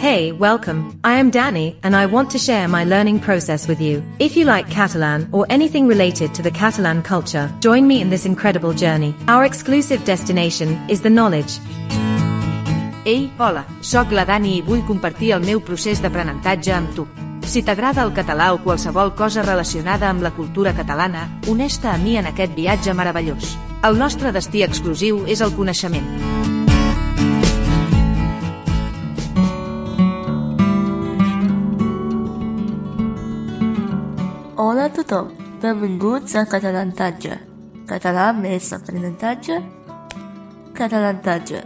Hey, welcome. I am Danny, and I want to share my learning process with you. If you like Catalan or anything related to the Catalan culture, join me in this incredible journey. Our exclusive destination is the knowledge. Ei, hola, sóc la Dani i vull compartir el meu procés d'aprenentatge amb tu. Si t'agrada el català o qualsevol cosa relacionada amb la cultura catalana, uneix-te a mi en aquest viatge meravellós. El nostre destí exclusiu és el coneixement. Hola a tothom, benvinguts a Catalantatge. Català més aprenentatge, Catalantatge.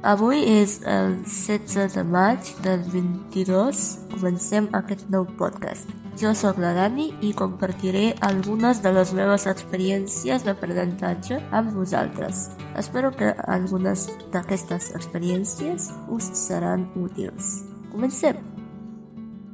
Avui és el 16 de maig del 22. Comencem aquest nou podcast. Jo sóc la Dani i compartiré algunes de les meves experiències d'aprenentatge amb vosaltres. Espero que algunes d'aquestes experiències us seran útils. Comencem!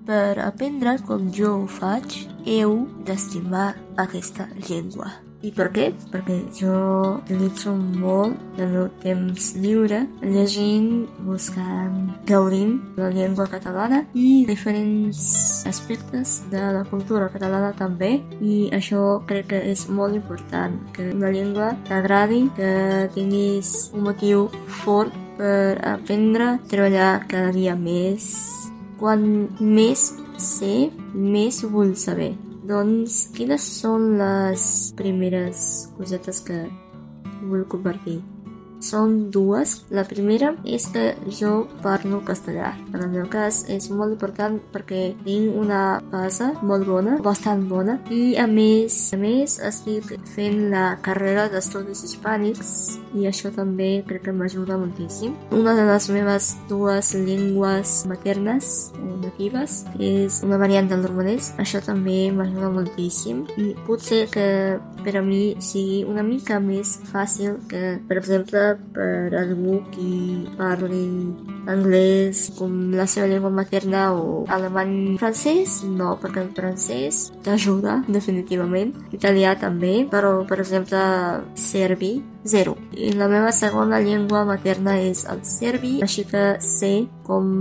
Per aprendre com jo ho faig, heu d'estimar aquesta llengua. I per què? Perquè jo utilitzo molt del meu temps lliure llegint, buscant, gaudint la llengua catalana i diferents aspectes de la cultura catalana també. I això crec que és molt important, que una llengua t'agradi, que tinguis un motiu fort per aprendre, treballar cada dia més quan més sé, més vull saber. Doncs, quines són les primeres cosetes que vull compartir? Són dues. La primera és que jo parlo castellà. En el meu cas és molt important perquè tinc una base molt bona, bastant bona, i a més, a més estic fent la carrera d'estudis hispànics i això també crec que m'ajuda moltíssim. Una de les meves dues llengües maternes o natives és una variant del romanès. Això també m'ajuda moltíssim i potser que per a mi sigui una mica més fàcil que, per exemple, per algú qui parli anglès com la seva llengua materna o alemany francès, no, perquè el francès t'ajuda definitivament. Italià també, però per exemple serbi, zero. I la meva segona llengua materna és el serbi, així que sé com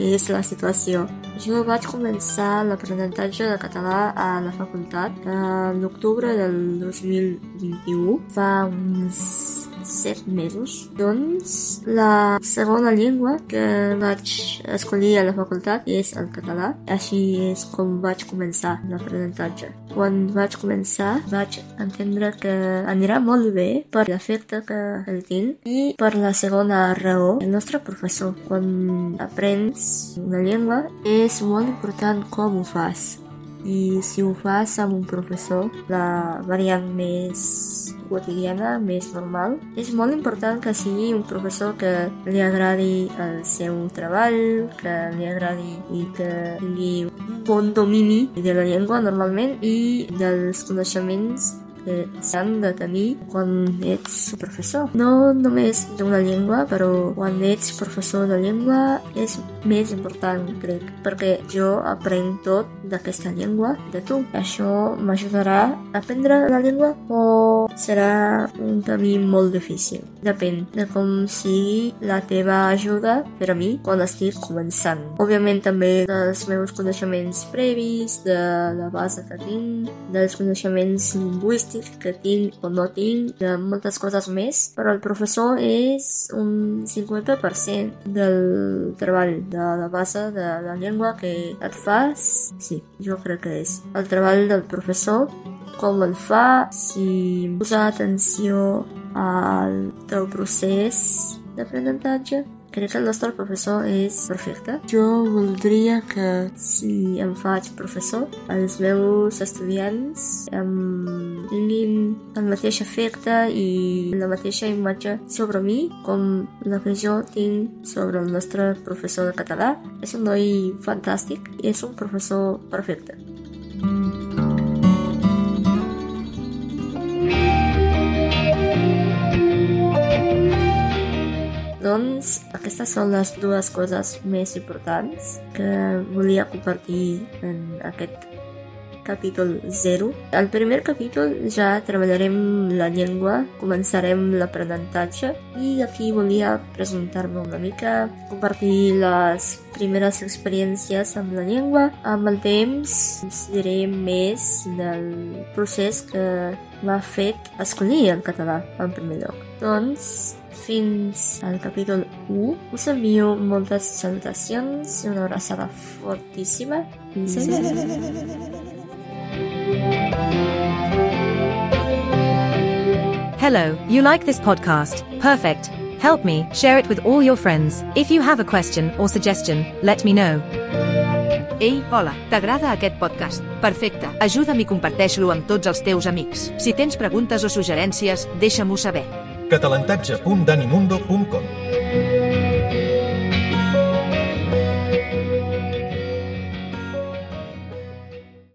és la situació. Jo vaig començar l'aprenentatge de català a la facultat a l'octubre del 2021, fa uns set mesos. Doncs la segona llengua que vaig escollir a la facultat és el català. Així és com vaig començar l'aprenentatge. Quan vaig començar vaig entendre que anirà molt bé per l'efecte que el tinc i per la segona raó, el nostre professor. Quan aprens una llengua és molt important com ho fas i si ho fas amb un professor, la variant més quotidiana, més normal, és molt important que sigui un professor que li agradi el seu treball, que li agradi i que tingui un bon domini de la llengua normalment i dels coneixements que s'han de tenir quan ets professor. No només d'una llengua, però quan ets professor de llengua és més important, crec, perquè jo aprenc tot d'aquesta llengua de tu. Això m'ajudarà a aprendre la llengua o serà un camí molt difícil. Depèn de com sigui la teva ajuda per a mi quan estic començant. Òbviament també dels meus coneixements previs, de la base que tinc, dels coneixements lingüístics que tinc o no tinc, de moltes coses més, però el professor és un 50% del treball, de la base de la llengua que et fas. Sí, jo crec que és el treball del professor com el fa, si posa atenció al teu procés d'aprenentatge. Crec que el nostre professor és perfecte. Jo voldria que, si em faig professor, els meus estudiants em tinguin el mateix efecte i la mateixa imatge sobre mi com la que jo tinc sobre el nostre professor de català. És un noi fantàstic i és un professor perfecte. Doncs aquestes són les dues coses més importants que volia compartir en aquest capítol 0. Al primer capítol ja treballarem la llengua, començarem l'aprenentatge i aquí volia presentar-me una mica, compartir les primeres experiències amb la llengua. Amb el temps us diré més del procés que m'ha fet escollir el català en primer lloc. Doncs fins al capítol 1. Us envio moltes salutacions, una abraçada fortíssima i Hello, you like this podcast? Perfect. Help me share it with all your friends. If you have a question or suggestion, let me know. Ei, hola, t'agrada aquest podcast? Perfecte, ajuda'm i comparteix-lo amb tots els teus amics. Si tens preguntes o suggerències, deixa-m'ho saber. catalantatge.danimundo.com